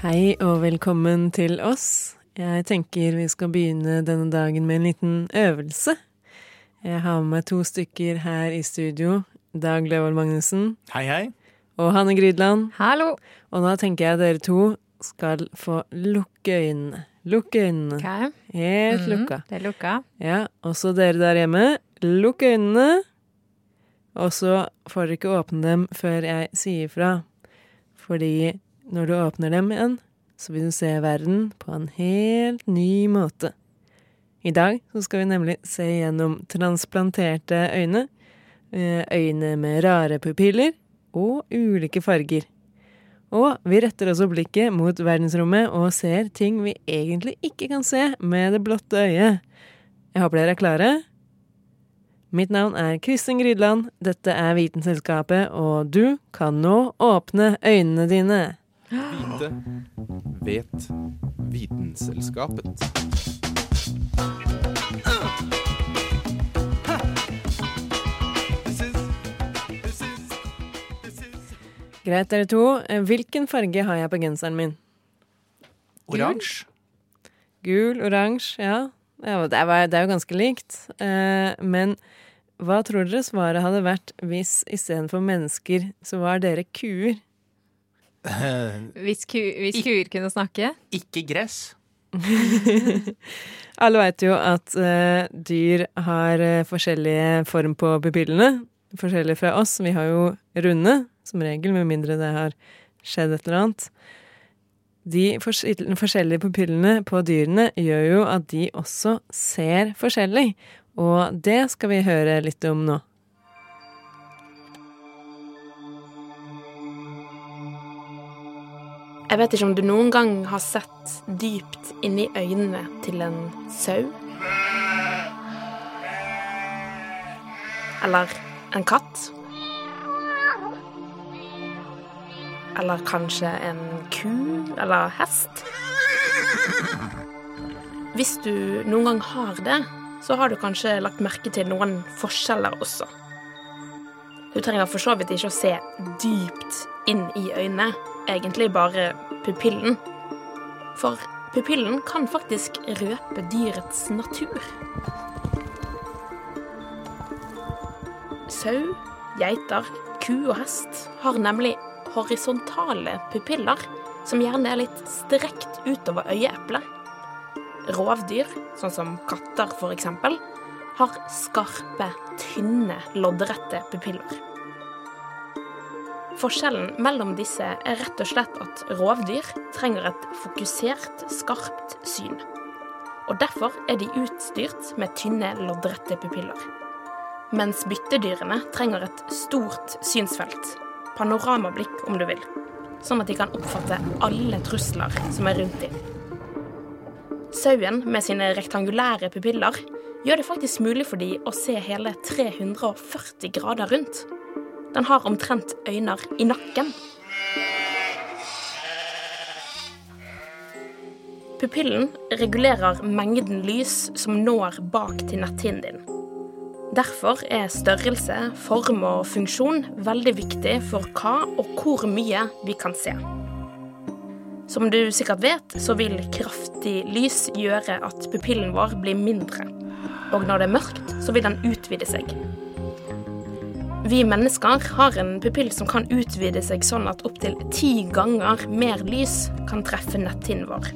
Hei og velkommen til oss. Jeg tenker vi skal begynne denne dagen med en liten øvelse. Jeg har med meg to stykker her i studio. Dag Løvold Magnussen Hei, hei. og Hanne Grydland. Hallo! Og nå tenker jeg dere to skal få lukke øynene. Lukke øynene. Okay. Helt mm, lukka. det er lukka. Ja, også dere der hjemme. Lukk øynene. Og så får dere ikke åpne dem før jeg sier fra. Fordi når du åpner dem igjen, så vil du se verden på en helt ny måte. I dag så skal vi nemlig se gjennom transplanterte øyne. eh, Øyne med rare pupiller og ulike farger. Og vi retter også blikket mot verdensrommet og ser ting vi egentlig ikke kan se med det blotte øyet. Jeg håper dere er klare. Mitt navn er Kristin Grydland, dette er Vitenselskapet, og du kan nå åpne øynene dine. Vite, vet, Vitenselskapet. Greit, dere to. Hvilken farge har jeg på genseren min? Oransje. Gul, oransje, ja. ja det, er, det er jo ganske likt. Eh, men hva tror dere svaret hadde vært hvis istedenfor mennesker, så var dere kuer? Hvis, ku, hvis kuer kunne snakke. Ikke gress. Alle veit jo at uh, dyr har uh, forskjellige form på pupillene. Forskjellig fra oss. Vi har jo runde, som regel, med mindre det har skjedd et eller annet. De fors forskjellige pupillene på dyrene gjør jo at de også ser forskjellig. Og det skal vi høre litt om nå. Jeg vet ikke om du noen gang har sett dypt inni øynene til en sau? Eller en katt? Eller kanskje en ku eller hest? Hvis du noen gang har det, så har du kanskje lagt merke til noen forskjeller også. Du trenger for så vidt ikke å se dypt inn i øynene, egentlig bare pupillen. For pupillen kan faktisk røpe dyrets natur. Sau, geiter, ku og hest har nemlig horisontale pupiller, som gjerne er litt strekt utover øyeeplet. Rovdyr, sånn som katter eksempel, har skarpe, tynne, loddrette pupiller. Forskjellen mellom disse er rett og slett at rovdyr trenger et fokusert, skarpt syn. Og derfor er de utstyrt med tynne, loddrette pupiller. Mens byttedyrene trenger et stort synsfelt, panoramablikk om du vil, sånn at de kan oppfatte alle trusler som er rundt dem. Sauen med sine rektangulære pupiller gjør det faktisk mulig for dem å se hele 340 grader rundt. Den har omtrent øyne i nakken. Pupillen regulerer mengden lys som når bak til netthinnen din. Derfor er størrelse, form og funksjon veldig viktig for hva og hvor mye vi kan se. Som du sikkert vet, så vil kraftig lys gjøre at pupillen vår blir mindre. Og når det er mørkt, så vil den utvide seg. Vi mennesker har en pupill som kan utvide seg sånn at opptil ti ganger mer lys kan treffe netthinnen vår.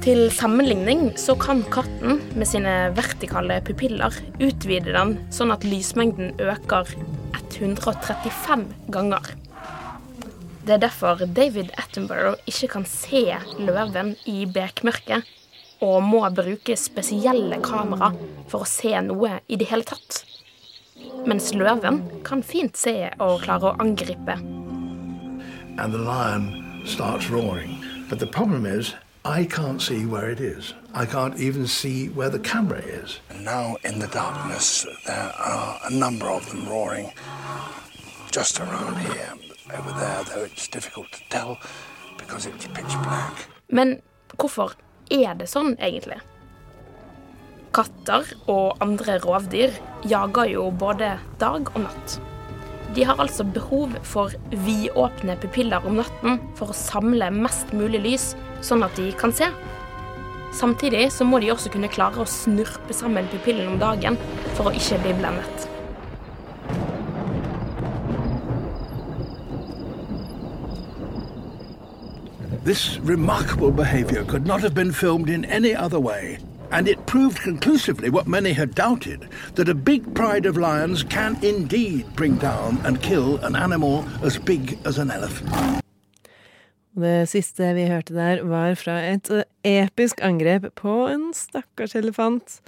Til sammenligning så kan katten med sine vertikale pupiller utvide den sånn at lysmengden øker 135 ganger. Det er derfor David Attenborough ikke kan se løven i bekmørket, og må bruke spesielle kamera for å se noe i det hele tatt. Mens løven kan fint se og klare å angripe. and the lion starts roaring. But the problem is, I can't see where it is. I can't even see where the camera is. And now in the darkness, there are a number of them roaring just around here. Over there, though, it's difficult to tell because it's pitch black. Men hvorfor er det sånn, egentlig? Katter og andre rovdyr jager jo både dag og natt. De har altså behov for vidåpne pupiller om natten for å samle mest mulig lys, sånn at de kan se. Samtidig så må de også kunne klare å snurpe sammen pupillen om dagen for å ikke bli blendet. This remarkable behavior could not have been filmed in any other way. Proved conclusively what many had doubted that a big pride of lions can indeed bring down and kill an animal as big as an elephant. Det siste vi hørte der, var fra et eh, episk angrep på en stakkars elefant.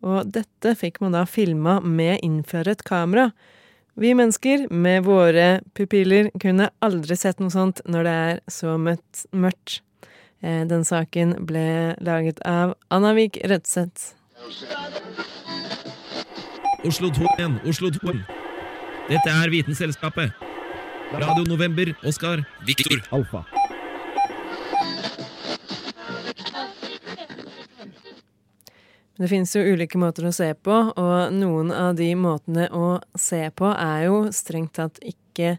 Og dette fikk man da filma med innført kamera. Vi mennesker med våre pupiller kunne aldri sett noe sånt når det er så mørkt. Eh, Den saken ble laget av Annavik Rødseth. Oslo 2.1, Oslo 2.1. Dette er Vitenselskapet. Radio November, Oskar, Viktor, Alfa. Det finnes jo ulike måter å se på, og noen av de måtene å se på er jo strengt tatt ikke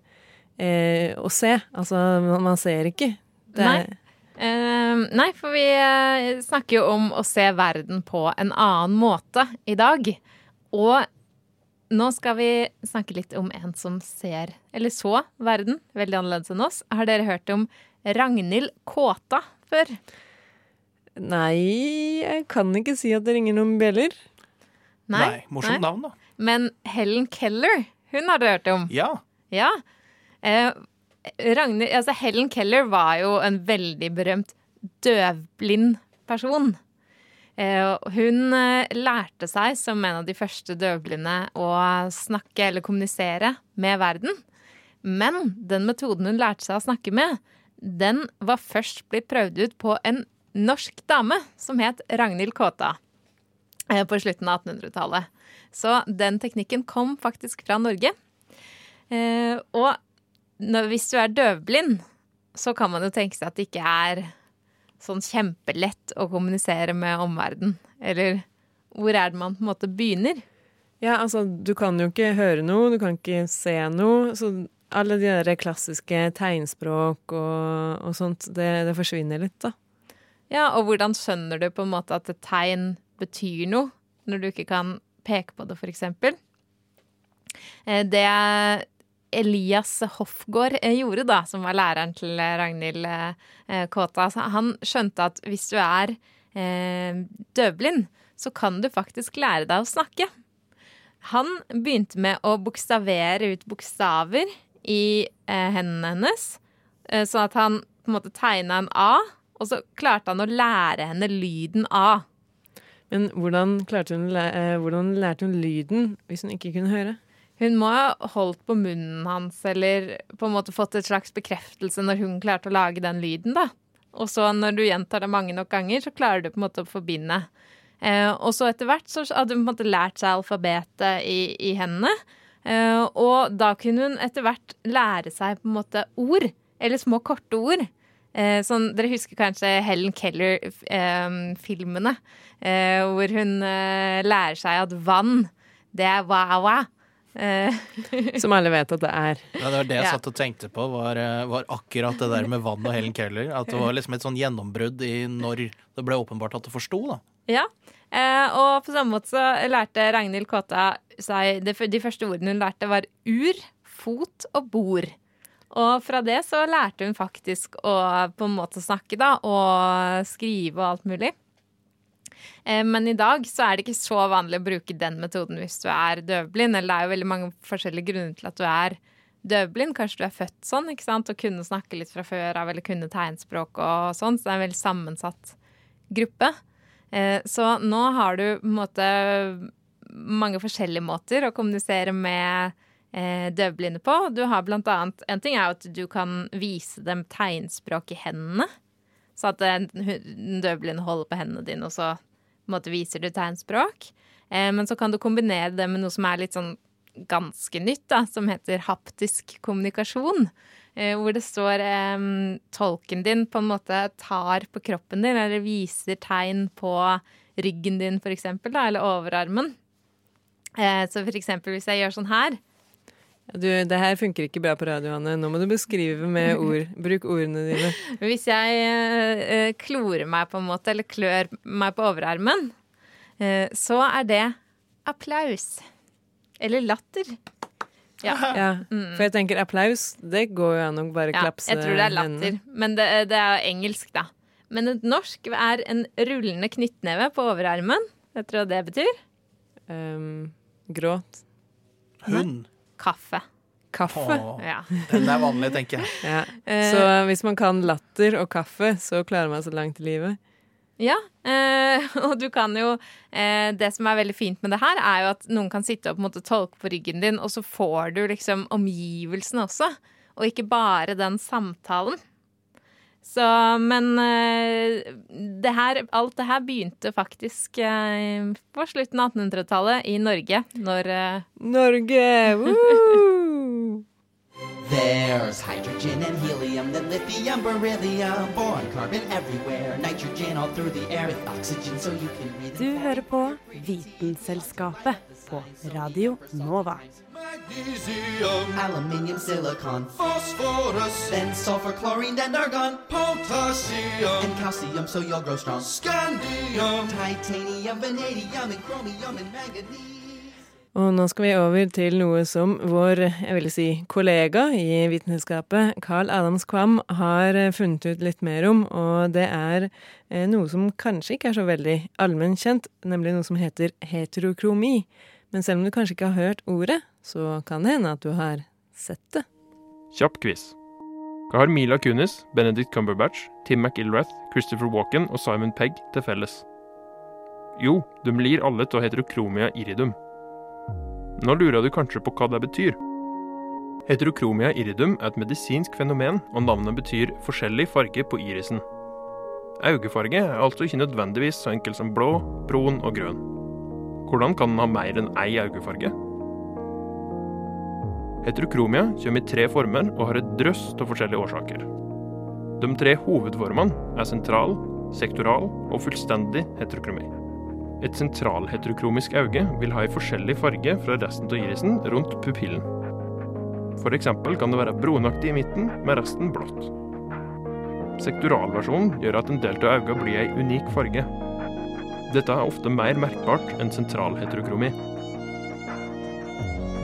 eh, å se. Altså, man, man ser ikke. Det er, Nei. Eh, nei, for vi uh, snakker jo om å se verden på en annen måte i dag. Og nå skal vi snakke litt om en som ser, eller så, verden veldig annerledes enn oss. Har dere hørt om Ragnhild Kåta før? Nei, jeg kan ikke si at det ringer noen bjeller. Nei, morsomt nei. navn, da. Men Helen Keller, hun har du hørt om? Ja. Ja. Eh, Ragnhild, altså Helen Keller var jo en veldig berømt døvblind person. Eh, hun eh, lærte seg som en av de første døvblinde å snakke eller kommunisere med verden. Men den metoden hun lærte seg å snakke med, den var først blitt prøvd ut på en norsk dame som het Ragnhild Kåta eh, på slutten av 1800-tallet. Så den teknikken kom faktisk fra Norge. Og når, hvis du er døvblind, så kan man jo tenke seg at det ikke er sånn kjempelett å kommunisere med omverdenen. Eller hvor er det man på en måte begynner? Ja, altså, du kan jo ikke høre noe, du kan ikke se noe. Så alle de der klassiske tegnspråk og, og sånt, det, det forsvinner litt, da. Ja, og hvordan skjønner du på en måte at et tegn betyr noe, når du ikke kan peke på det, for eksempel? Eh, Det Elias Hoffgård eh, gjorde, da, som var læreren til eh, Ragnhild eh, Kåta, han skjønte at hvis du er eh, døvblind, så kan du faktisk lære deg å snakke. Han begynte med å bokstavere ut bokstaver i eh, hendene hennes, eh, sånn at han på en måte tegna en A, og så klarte han å lære henne lyden A. Men hvordan, hun, hvordan lærte hun lyden hvis hun ikke kunne høre? Hun må ha holdt på munnen hans, eller på en måte fått et slags bekreftelse når hun klarte å lage den lyden, da. Og så når du gjentar det mange nok ganger, så klarer du på en måte å forbinde. Eh, og så etter hvert så hadde hun på en måte lært seg alfabetet i, i hendene. Eh, og da kunne hun etter hvert lære seg på en måte ord, eller små korte ord. Eh, sånn, dere husker kanskje Helen Keller-filmene, eh, hvor hun eh, lærer seg at vann, det er wa-wa. Eh, Som alle vet at det er. Ja, det var det jeg satt og tenkte på, var, eh, var akkurat det der med vann og Helen Keller. At det var liksom et sånn gjennombrudd i når det ble åpenbart at du forsto, da. Ja, eh, og på samme måte så lærte Ragnhild Kåta seg det, De første ordene hun lærte, var ur, fot og bord. Og fra det så lærte hun faktisk å på en måte snakke, da, og skrive og alt mulig. Eh, Men i dag så er det ikke så vanlig å bruke den metoden hvis du er døvblind. Eller det er jo veldig mange forskjellige grunner til at du er døvblind. Kanskje du er født sånn ikke sant? og kunne snakke litt fra før av, eller kunne tegnspråk og sånn. Så det er en veldig sammensatt gruppe. Eh, Så nå har du på en måte mange forskjellige måter å kommunisere med eh, døvblinde på. Du har blant annet En ting er at du kan vise dem tegnspråk i hendene. Så at en døvblind holder på hendene dine, og så måte viser du tegnspråk. Eh, men så kan du kombinere det med noe som er litt sånn ganske nytt, da, som heter haptisk kommunikasjon. Eh, hvor det står eh, tolken din på en måte tar på kroppen din, eller viser tegn på ryggen din, for eksempel, eller overarmen. Eh, så for eksempel hvis jeg gjør sånn her, Du, det her funker ikke bra på radio, Anne. Nå må du beskrive med ord. Bruk ordene dine. Hvis jeg eh, eh, klorer meg på en måte, eller klør meg på overarmen, eh, så er det applaus. Eller latter. Ja. Ja, for jeg tenker applaus, det går jo an å bare ja klapse jeg tror det er latter. hendene. Men det, det er jo engelsk, da. Men et norsk er en rullende knyttneve på overarmen. Vet dere hva det betyr? Um, gråt. Hund. Kaffe. Kaffe. Åh, Ja. den er vanlig, tenker jeg. Ja. Eh, Så hvis man kan latter og kaffe, så klarer man seg langt i livet. Ja, eh, og du kan jo eh, Det som er veldig fint med det her, er jo at noen kan sitte og på en måte tolke på ryggen din, og så får du liksom omgivelsene også, og ikke bare den samtalen. Så, men eh, det her, alt det her begynte faktisk eh, på slutten av 1800-tallet i Norge, når eh, Norge! Woo! There's hydrogen and helium, then lithium, beryllium, boron, carbon everywhere, nitrogen all through the air, with oxygen so you can breathe. Du hører på Vitenselskapet på Radio Nova. Aluminium, silicon, phosphorus, then sulfur, chlorine, then argon, potassium, and calcium so you'll grow strong. Scandium, titanium, vanadium, and chromium, and manganese. Og nå skal vi over til noe som vår jeg vil si, kollega i Vitenskapet, Carl Adams Kvam, har funnet ut litt mer om. Og det er eh, noe som kanskje ikke er så veldig allmennkjent, nemlig noe som heter heterokromi. Men selv om du kanskje ikke har hørt ordet, så kan det hende at du har sett det. Kjapp quiz. Hva har Mila Kunis, Benedict Cumberbatch, Tim McIlrath, Christopher Walken og Simon Pegg til felles? Jo, de lir alle av heterokromia iridum. Nå lurer du kanskje på hva det betyr. Heterokromia iridum er et medisinsk fenomen, og navnet betyr forskjellig farge på irisen. Øyefarge er altså ikke nødvendigvis så enkel som blå, brun og grønn. Hvordan kan den ha mer enn ei øyefarge? Heterokromia kommer i tre former og har et drøss av forskjellige årsaker. De tre hovedformene er sentral, sektoral og fullstendig heterokromi. Et sentralheterokromisk øye vil ha en forskjellig farge fra resten av irisen rundt pupillen. Eksempel kan det være brunaktig i midten, med resten blått. Sektoralversjonen gjør at en del av øynene blir ei unik farge. Dette er ofte mer merkbart enn sentralheterokromi.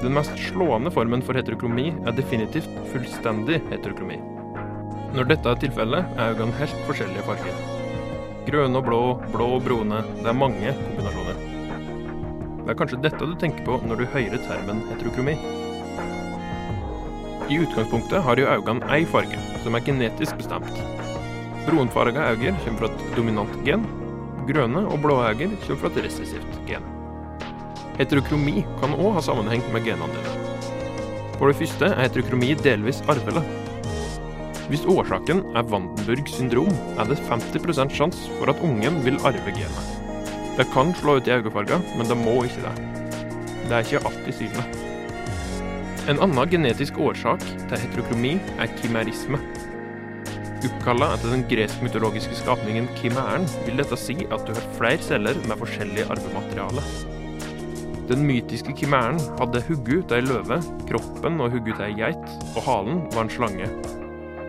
Den mest slående formen for heterokromi er definitivt fullstendig heterokromi. Når dette er tilfellet, er øynene helt forskjellige farger. Grønne og blå, blå og brune. Det er mange kombinasjoner. Det er kanskje dette du tenker på når du hører termen heterokromi. I utgangspunktet har jo øynene ei farge, som er genetisk bestemt. Brunfarga øyne kommer fra et dominant gen. Grønne og blå øyne kommer fra et resessivt gen. Heterokromi kan òg ha sammenheng med genandelen. For det første er heterokromi delvis arvelig. Hvis årsaken er Vandenburg syndrom, er det 50% sjanse for at ungen vil arve genet. Det kan slå ut i øyefarger, men det må ikke det. Det er ikke alltid synlig. En annen genetisk årsak til heterokromi er kimerisme. Oppkalla etter den gresk-mytologiske skapningen kimæren, vil dette si at du har flere celler med forskjellig arvemateriale. Den mytiske kimæren hadde hodet til ei løve, kroppen og hodet til ei geit, og halen var en slange.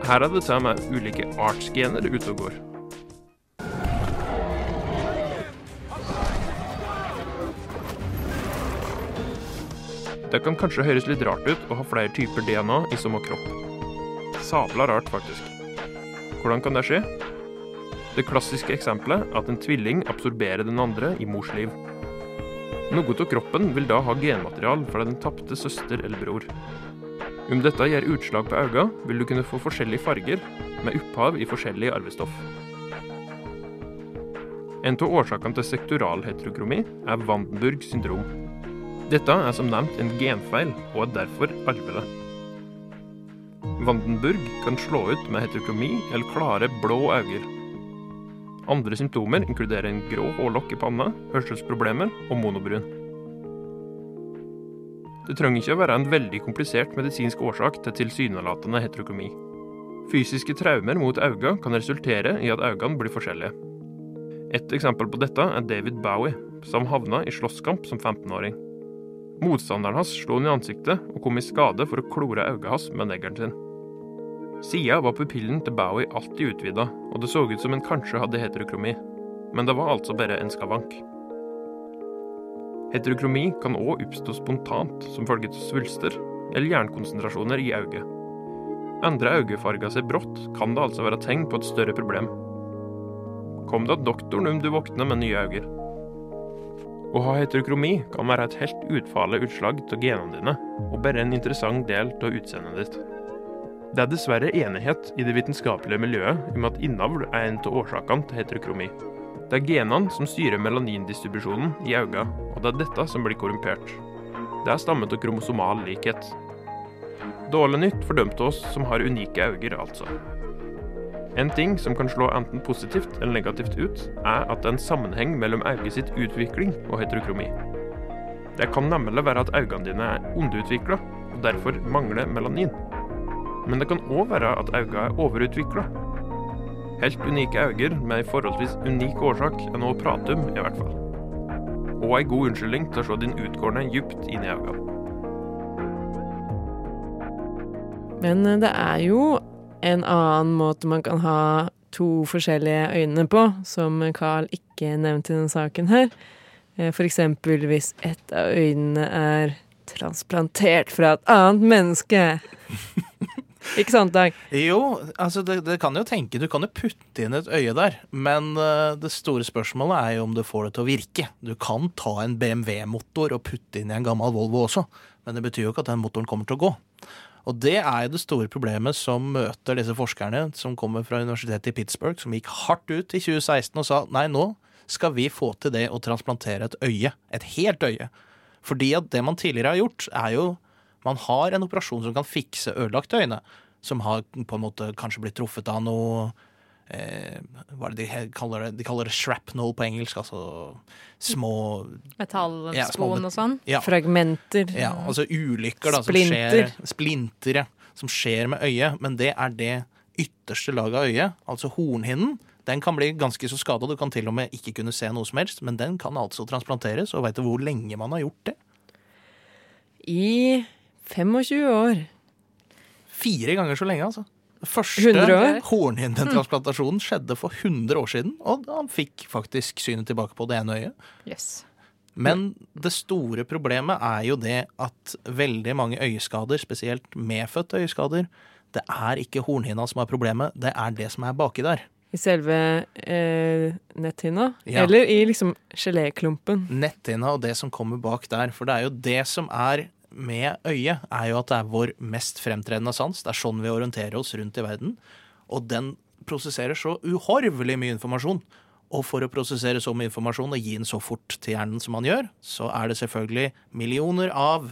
Her er det til og med ulike artsgener ute og går. Det kan kanskje høres litt rart ut å ha flere typer DNA i samme kropp. Sabla rart, faktisk. Hvordan kan det skje? Det klassiske eksempelet er at en tvilling absorberer den andre i mors liv. Noe av kroppen vil da ha genmaterial fra den tapte søster eller bror. Om dette gjør utslag på øynene, vil du kunne få forskjellige farger, med opphav i forskjellig arvestoff. En av årsakene til sektoral heterokromi er Vandenburg syndrom. Dette er som nevnt en genfeil, og er derfor arvelig. Vandenburg kan slå ut med heterokromi eller klare blå øyne. Andre symptomer inkluderer en grå hårlokk i panna, hørselsproblemer og monobrun. Det trenger ikke å være en veldig komplisert medisinsk årsak til tilsynelatende heterokromi. Fysiske traumer mot øynene kan resultere i at øynene blir forskjellige. Et eksempel på dette er David Bowie, som havna i slåsskamp som 15-åring. Motstanderen hans slo han i ansiktet og kom i skade for å klore øynene hans med neglen sin. Sida var pupillen til Bowie alltid utvida, og det så ut som en kanskje hadde heterokromi. Men det var altså bare en skavank. Heterokromi kan òg oppstå spontant som følge av svulster eller jernkonsentrasjoner i øyet. Endrer øyefarga seg brått, kan det altså være tegn på et større problem. Kom da doktoren om du våkner med nye øyne. Å ha heterokromi kan være et helt utfarlig utslag av genene dine, og bare en interessant del av utseendet ditt. Det er dessverre enighet i det vitenskapelige miljøet om at innavl er en av årsakene til heterokromi. Det er genene som styrer melanindistribusjonen i øynene, og det er dette som blir korrumpert. Det er stammet av kromosomal likhet. Dårlig nytt for dem oss som har unike øyne, altså. En ting som kan slå enten positivt eller negativt ut, er at det er en sammenheng mellom øyet sitt utvikling og heterokromi. Det kan nemlig være at øynene dine er underutvikla, og derfor mangler melanin. Men det kan òg være at øynene er overutvikla. Helt unike øyne med ei forholdsvis unik årsak enn å prate om, i hvert fall. Og ei god unnskyldning til å se din utgående djupt inn i øynene. Men eh, det er jo en annen måte man kan ha to forskjellige øyne på, som Carl ikke nevnte i denne saken her. F.eks. For eksempel hvis et av øynene er transplantert fra et annet menneske. Ikke sant, Dag? Jo, altså det, det kan jo tenke Du kan jo putte inn et øye der, men uh, det store spørsmålet er jo om du får det til å virke. Du kan ta en BMW-motor og putte inn i en gammel Volvo også, men det betyr jo ikke at den motoren kommer til å gå. Og det er jo det store problemet som møter disse forskerne som kommer fra universitetet i Pittsburgh, som gikk hardt ut i 2016 og sa nei, nå skal vi få til det å transplantere et øye. Et helt øye. Fordi at det man tidligere har gjort, er jo man har en operasjon som kan fikse ødelagte øyne, som har på en måte kanskje blitt truffet av noe eh, Hva er det de kaller det? De kaller det shrapnel på engelsk, altså små Ja, små Metallspon og sånn. Ja. Fragmenter. Ja, altså ulykker da, som Splinter. skjer Splinter, ja. Som skjer med øyet. Men det er det ytterste laget av øyet, altså hornhinnen. Den kan bli ganske så skada. Du kan til og med ikke kunne se noe som helst. Men den kan altså transplanteres, og veit du hvor lenge man har gjort det? I 25 år. Fire ganger så lenge, altså. Første år? hornhinnetransplantasjonen skjedde for 100 år siden, og han fikk faktisk synet tilbake på det ene øyet. Yes. Men det store problemet er jo det at veldig mange øyeskader, spesielt medfødte øyeskader, det er ikke hornhinna som er problemet, det er det som er baki der. I selve eh, netthinna? Ja. Eller i liksom geléklumpen? Netthinna og det som kommer bak der. For det er jo det som er med øyet, er jo at det er vår mest fremtredende sans. Det er sånn vi orienterer oss rundt i verden. Og den prosesserer så uhorvelig mye informasjon. Og for å prosessere så mye informasjon og gi den så fort til hjernen som man gjør, så er det selvfølgelig millioner av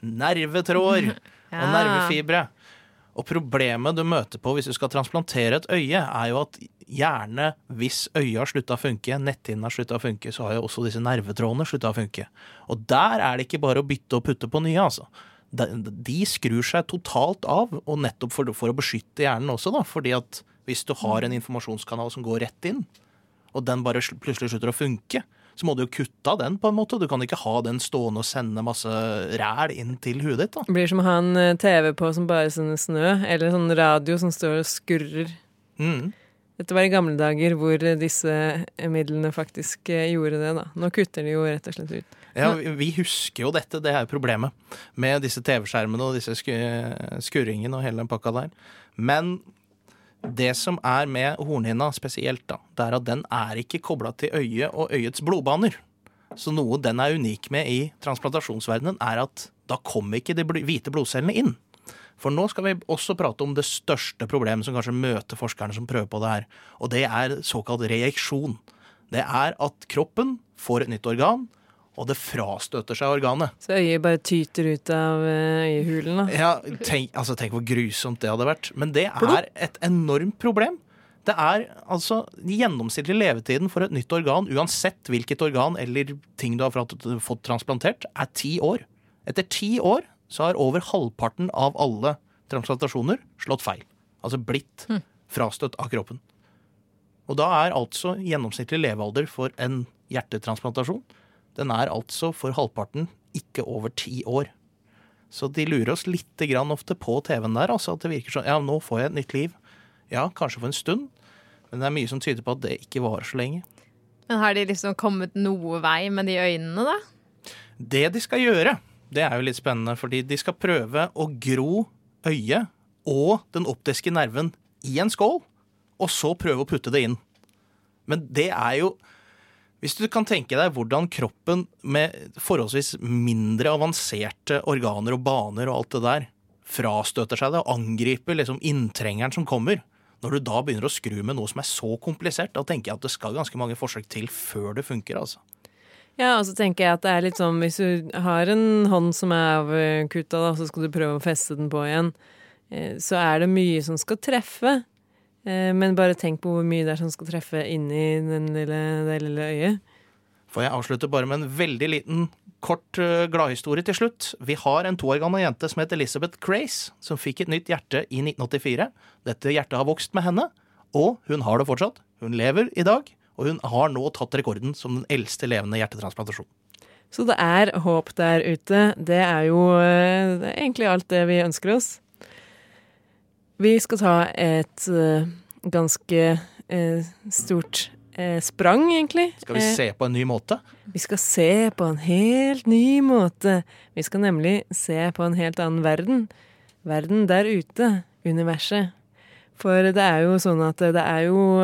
nervetråder og nervefibre. Og problemet du møter på hvis du skal transplantere et øye, er jo at gjerne hvis øyet har slutta å funke, netthinnen har slutta å funke, så har jo også disse nervetrådene slutta å funke. Og der er det ikke bare å bytte og putte på nye, altså. De, skrur seg totalt av, og nettopp for, for å beskytte hjernen også, da. Fordi at hvis du har en informasjonskanal som går rett inn, og den bare plutselig slutter å funke, så må du jo kutte av den, på en måte. Du kan ikke ha den stående og sende masse ræl inn til huet ditt, da. Det blir som å ha en eh, TV på som bare sender snø, eller sånn radio som står og skurrer. Mm. Dette var i gamle dager hvor eh, disse midlene faktisk eh, gjorde det, da. Nå kutter de jo rett og slett ut. Ja, vi- husker jo dette, det er problemet med disse TV-skjermene og disse skurringene og hele den pakka der. Men det som er med hornhinna spesielt, da, det er at den er ikke kobla til øyet og øyets blodbaner. Så noe den er unik med i transplantasjonsverdenen, er at da kommer ikke de hvite blodcellene inn. For nå skal vi også prate om det største problemet som kanskje møter forskerne som prøver på det her, og det er såkalt reeksjon. Det er at kroppen får et nytt organ, og det frastøter seg organet. Så øyet bare tyter ut av eh, øyehulen, da. Ja, tenk, altså, tenk hvor grusomt det hadde vært. Men det er et enormt problem. Det er altså Gjennomsnittlig levetiden for et nytt organ, uansett hvilket organ eller ting du har fått, fått transplantert, er ti år. Etter ti år så har over halvparten av alle transplantasjoner slått feil. Altså blitt frastøtt av kroppen. Og da er altså gjennomsnittlig levealder for en hjertetransplantasjon den er altså for halvparten ikke over ti år. Så de lurer oss litt grann ofte på TV-en der. altså At det virker sånn Ja, nå får jeg et nytt liv. Ja, kanskje for en stund. Men det er mye som tyder på at det ikke varer så lenge. Men har de liksom kommet noe vei med de øynene, da? Det de skal gjøre, det er jo litt spennende, fordi de skal prøve å gro øyet og den optiske nerven i en skål, og så prøve å putte det inn. Men det er jo Hvis du kan tenke deg hvordan kroppen med forholdsvis mindre avanserte organer og baner og alt det der frastøter seg det og angriper liksom inntrengeren som kommer, når du da begynner å skru med noe som er så komplisert, da tenker jeg at det skal ganske mange forsøk til før det funker, altså. Ja, og så tenker jeg at det er litt sånn hvis du har en hånd som er avkutta, da, så skal du prøve å feste den på igjen, eh, så er det mye som skal treffe. Eh, Men bare tenk på hvor mye det er som skal treffe inni den lille, det lille øyet. For jeg avslutter bare med en veldig liten, kort uh, gladhistorie til slutt. Vi har en to år gammel jente som heter Elizabeth Crace, som fikk et nytt hjerte i 1984. Dette hjertet har vokst med henne, og hun har det fortsatt. Hun lever i dag, og hun har nå tatt rekorden som den eldste levende hjertetransplantasjon. Så det er håp der ute. Det er jo eh, det er egentlig alt det vi ønsker oss. Vi skal ta et uh, ganske uh, stort uh, sprang, egentlig. Skal vi se på en ny måte? Vi skal se på en helt ny måte. Vi skal nemlig se på en helt annen verden. Verden der ute. Universet. For det er jo sånn at det er jo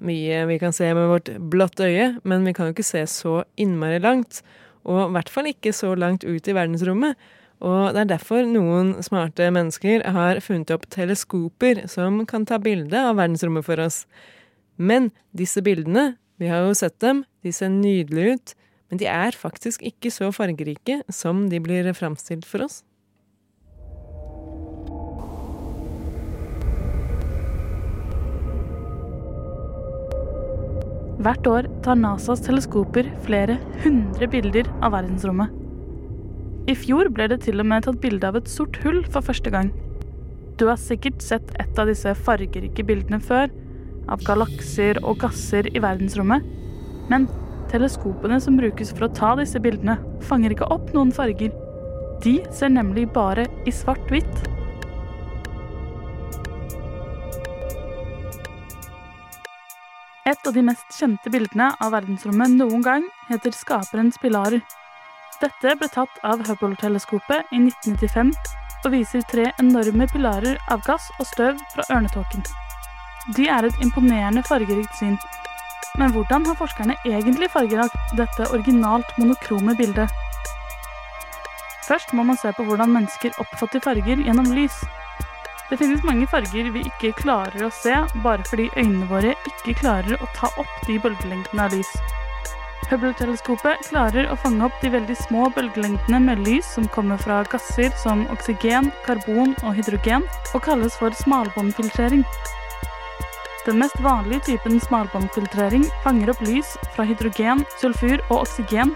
mye vi kan se med vårt blått øye, men vi kan jo ikke se så innmari langt. Og i hvert fall ikke så langt ut i verdensrommet. Og det er derfor noen smarte mennesker har funnet opp teleskoper som kan ta bilde av verdensrommet for oss. Men disse bildene, vi har jo sett dem, de ser nydelige ut, men de er faktisk ikke så fargerike som de blir framstilt for oss. Hvert år tar NASAs teleskoper flere hundre bilder av verdensrommet. I fjor ble det til og med tatt bilde av et sort hull for første gang. Du har sikkert sett et av disse fargerike bildene før, av galakser og gasser i verdensrommet. Men teleskopene som brukes for å ta disse bildene, fanger ikke opp noen farger. De ser nemlig bare i svart-hvitt. Et av de mest kjente bildene av verdensrommet noen gang heter Skaperens pilarer. Dette ble tatt av Hubble-teleskopet i 1995 og viser tre enorme pilarer av gass og støv fra ørnetåken. De er et imponerende fargerikt syn. Men hvordan har forskerne egentlig fargelagt dette originalt monokrome bildet? Først må man se på hvordan mennesker oppfatter farger gjennom lys. Det finnes mange farger vi ikke klarer å se, bare fordi øynene våre ikke klarer å ta opp de bølgelengdene av lys. Hubble-teleskopet klarer å fange opp de veldig små bølgelengdene med lys som kommer fra gasser som oksygen, karbon og hydrogen, og kalles for smalbåndfiltrering. Den mest vanlige typen smalbåndfiltrering fanger opp lys fra hydrogen, sulfur og oksygen,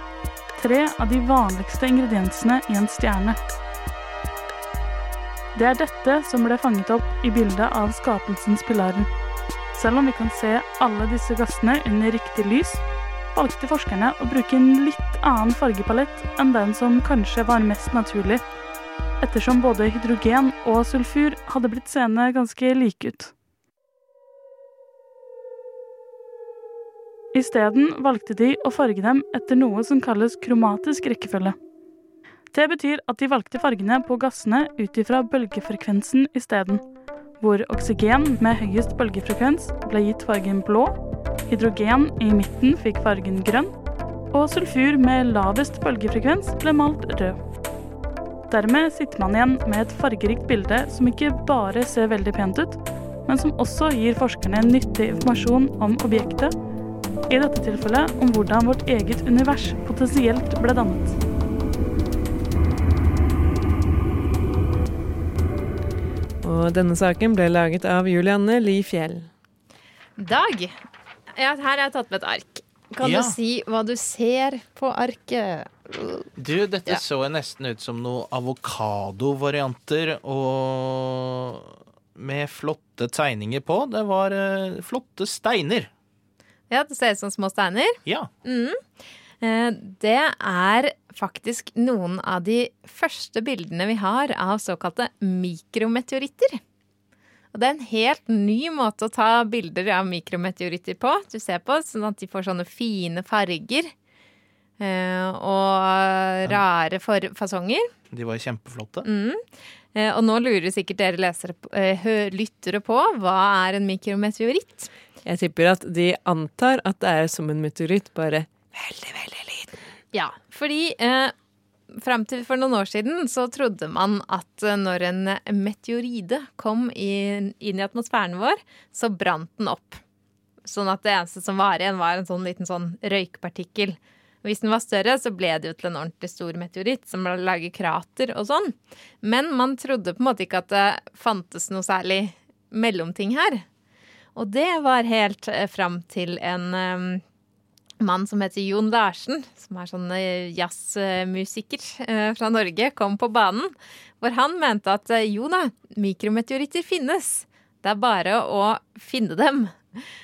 tre av de vanligste ingrediensene i en stjerne. Det er dette som ble fanget opp i bildet av skapelsens pilarer. Selv om vi kan se alle disse gassene under riktig lys, valgte forskerne å bruke en litt annen fargepalett enn den som kanskje var mest naturlig, ettersom både hydrogen og sulfur hadde blitt seende ganske like ut. Isteden valgte de å farge dem etter noe som kalles kromatisk rekkefølge. Det betyr at de valgte fargene på gassene ut ifra bølgefrekvensen isteden, hvor oksygen med høyest bølgefrekvens ble gitt fargen blå, hydrogen i midten fikk fargen grønn, og sulfur med lavest bølgefrekvens ble malt rød. Dermed sitter man igjen med et fargerikt bilde som ikke bare ser veldig pent ut, men som også gir forskerne nyttig informasjon om objektet, I dette tilfellet om hvordan vårt eget univers potensielt ble dannet. Og denne saken ble laget av Julianne Li Fjell. Dag, ja, her har jeg tatt med et ark. Kan Ja. du si hva du ser på arket? Du, dette Ja. så nesten ut som noen avokadovarianter og med flotte tegninger på. Det var eh, flotte steiner. Ja, det ser ut som små steiner. Ja. Mhm. Eh, Det er faktisk noen av de første bildene vi har av såkalte mikrometeoritter. Og det er en helt ny måte å ta bilder av mikrometeoritter på. Du ser på sånn at de får sånne fine farger. eh, Og rare for fasonger. De var kjempeflotte. Mm. Eh, Og nå lurer sikkert dere lesere, eh, lyttere på hva er en mikrometeoritt? Jeg tipper at de antar at det er som en meteoritt, bare veldig, veldig liten. Ja, fordi eh, fram til for noen år siden så trodde man at eh, når en meteoride kom inn, i atmosfæren vår, så brant den opp. Sånn at det eneste som var igjen, var en sånn liten sånn røykpartikkel. Hvis den var større, så ble det jo til en ordentlig stor meteoritt som lager krater og sånn. Men man trodde på en måte ikke at det fantes noe særlig mellomting her. Og det var helt eh, fram til en eh, mann som heter Jon Larsen, som er sånn eh, jazzmusiker eh, fra Norge, kom på banen. Hvor han mente at eh, jo da, mikrometeoritter finnes. Det er bare å finne dem.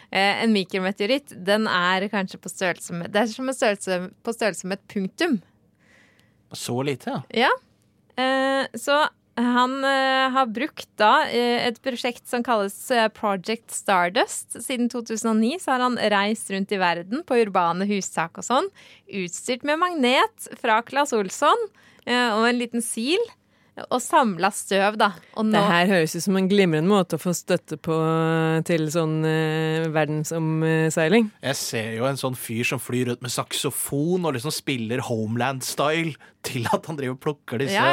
En mikrometeoritt den er kanskje på størrelse med Det er som en størrelse, på størrelse med et punktum. Så lite, ja. Ja. Så han uh, har brukt da eh, et prosjekt som kalles eh, Project Stardust. Siden 2009 så har han reist rundt i verden på urbane hustak og sånn, utstyrt med magnet fra Claes Olsson uh, og en liten sil, og samla støv, da. Og nå Det her høres ut som en glimrende måte å få støtte på til sånn eh, verdensomseiling. Jeg ser jo en sånn fyr som flyr ut med saksofon og liksom spiller Homeland-style til at han driver og plukker disse Ja,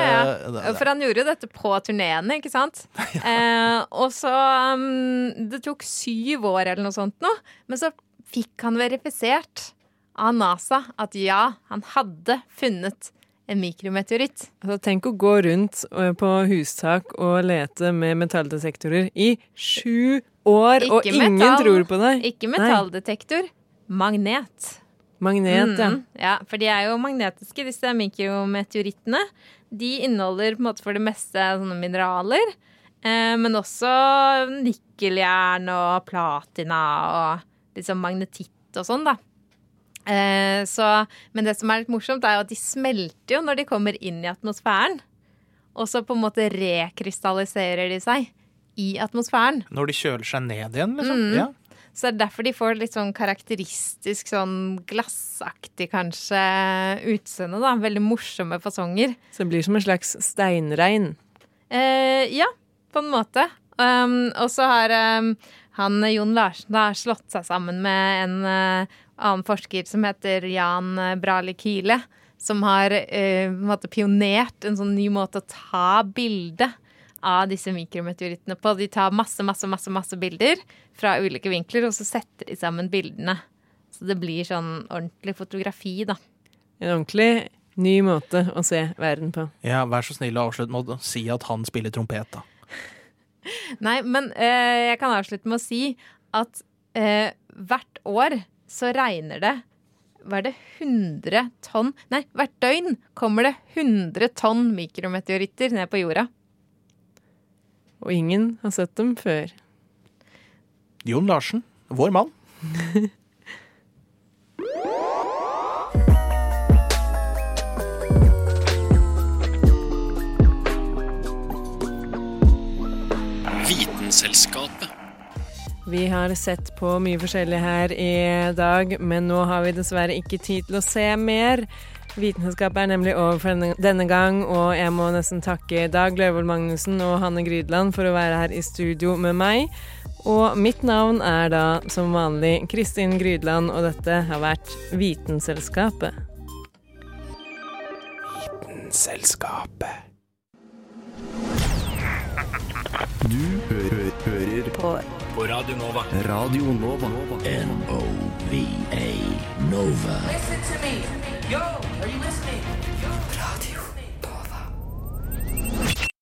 ja. For han gjorde jo dette på turneene, ikke sant? eh, og så um, Det tok syv år eller noe sånt nå, men så fikk han verifisert av NASA at ja, han hadde funnet en mikrometeoritt. Altså, tenk å gå rundt eh, på hustak og lete med metalldetektorer i sju år, og Ikke ingen metall- tror på deg. Ikke metalldetektor, magnet. Magnet, ja. Mhm, ja. For de er jo magnetiske, disse mikrometeorittene. De inneholder på en måte for det meste sånne mineraler, eh, men også nikkeljern og platina og liksom magnetitt og sånn, da. Eh, så, men det som er litt morsomt, er jo at de smelter jo når de kommer inn i atmosfæren. Og så på en måte rekrystalliserer de seg i atmosfæren. Når de kjøler seg ned igjen, liksom. Mm. Ja. Så det er derfor de får litt sånn karakteristisk sånn glassaktig kanskje utseende, da. Veldig morsomme fasonger. Så det blir som en slags steinregn. Eh, ja, på en måte. Um, og så har um, han Jon Larsen har slått seg sammen med en eh, annen forsker som heter Jan eh, Brali Kile, som har eh, en måte pionert en sånn ny måte å ta bilde av disse mikrometeorittene på. De tar masse, masse, masse, masse bilder fra ulike vinkler, og så setter de sammen bildene. Så det blir sånn ordentlig fotografi, da. En ordentlig ny måte å se verden på. ja, vær så snill å avslutte med å si at han spiller trompet, da. Nei, men eh, jeg kan avslutte med å si at eh, hvert år så regner det Var det 100 tonn Nei, hvert døgn kommer det 100 tonn mikrometeoritter ned på jorda. Og ingen har sett dem før. Jon Larsen, vår mann. Vitenselskapet. Vi har sett på mye forskjellig her i dag, men nå har vi dessverre ikke tid til å se mer. Vitenskapet er nemlig over for denne, denne gang, og jeg må nesten takke Dag Løvold Magnussen og Hanne Grydland for å være her i studio med meg. Og mitt navn er da som vanlig Kristin Grydland, og dette har vært Vitenselskapet. Vitenselskapet. Hører på. Radio Nova. Radio Nova. N-O-V-A Nova. Listen to me. Yo, are you listening? Radio